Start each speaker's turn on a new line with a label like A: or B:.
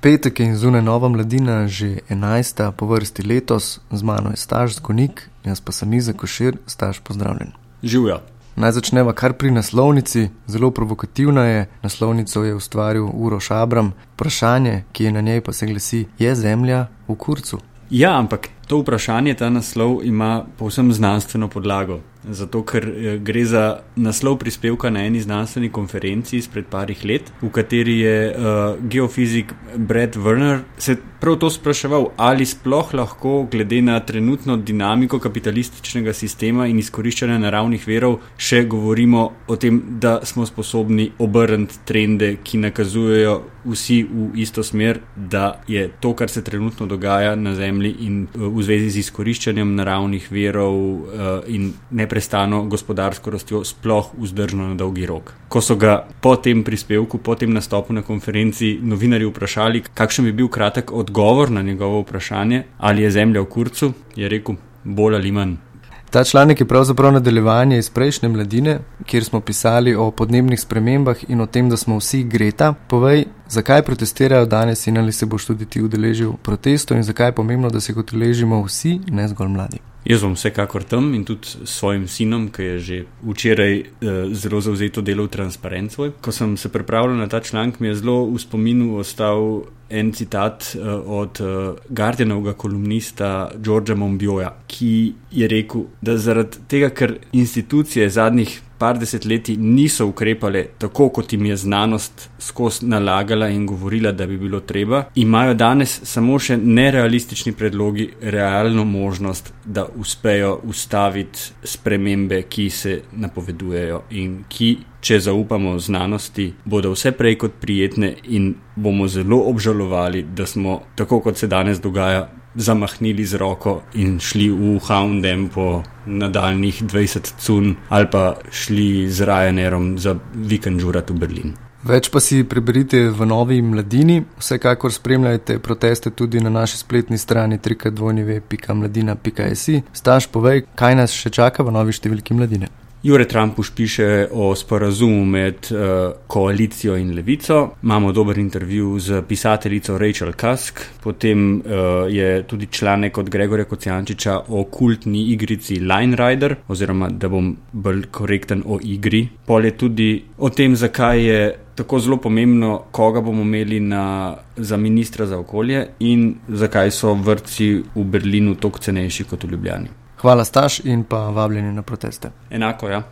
A: Petek je zunaj nova mladina, že enajsta po vrsti letos, z mano je staž Zgonik, jaz pa sem Iza Košir, staž pozdravljen.
B: Živijo.
A: Naj začneva kar pri naslovnici, zelo provokativna je. Naslovnico je ustvaril Uroš Abram. Vprašanje, ki je na njej pa se glasi: Je zemlja v kurcu?
B: Ja, ampak to vprašanje, ta naslov ima povsem znanstveno podlago. Zato, ker eh, gre za naslov prispevka na eni znanstveni konferenci izpred parih let, v kateri je uh, geofizik Brad Werner se prav to spraševal, ali sploh lahko, glede na trenutno dinamiko kapitalističnega sistema in izkoriščanja naravnih verov, še govorimo o tem, da smo sposobni obrniti trende, ki nakazujejo vsi v isto smer, da je to, kar se trenutno dogaja na Zemlji in uh, v zvezi z izkoriščanjem naravnih verov uh, in neprestano neprestano gospodarsko rastjo sploh vzdržno na dolgi rok. Ko so ga po tem prispevku, po tem nastopu na konferenci novinarji vprašali, kakšen bi bil kratek odgovor na njegovo vprašanje, ali je zemlja v kurcu, je rekel: bolj ali manj.
A: Ta članek je pravzaprav nadaljevanje iz prejšnje mladine, kjer smo pisali o podnebnih spremembah in o tem, da smo vsi Greta. Povej, zakaj protestirajo danes in ali se boš tudi ti udeležil protestov in zakaj je pomembno, da se jih udeležimo vsi, ne zgolj mladi.
B: Jaz bom vsekakor tam in tudi s svojim sinom, ki je že včeraj eh, zelo zauzeto delal transparent svoj. Ko sem se pripravljal na ta članek, mi je zelo v spominu ostal en citat eh, od eh, Guardianovega kolumnista Georgea Monbioja, ki je rekel, da zaradi tega, ker institucije zadnjih par desetletij niso ukrepale tako, kot jim je znanost skozi nalagala in govorila, da bi bilo treba, imajo danes samo še nerealistični predlogi realno možnost, da uspejo ustaviti spremembe, ki se napovedujejo in ki. Če zaupamo znanosti, bodo vse prej kot prijetne, in bomo zelo obžalovali, da smo, tako kot se danes dogaja, zamahnili z roko in šli v Houndem po nadaljnih 20 cun ali pa šli z Ryanairom za vikend žurat v Berlin.
A: Več pa si preberite v novi mladini, vsekakor spremljajte proteste tudi na naši spletni strani trikadvojneve.mladina.si. Staž, povej, kaj nas še čaka v novi številki mladine.
B: Jure Trump piše o sporazumu med uh, koalicijo in levico. Imamo dober intervju z pisateljico Rachel Kask, potem uh, je tudi članek od Gregorja Kocijančiča o kultni igrici Line Rider, oziroma da bom bolj korekten o igri. Pol je tudi o tem, zakaj je tako zelo pomembno, koga bomo imeli na, za ministra za okolje in zakaj so vrtci v Berlinu toliko cenejši kot v Ljubljani.
A: Hvala, Staš, in pa vabljeni na proteste.
B: Enako, ja.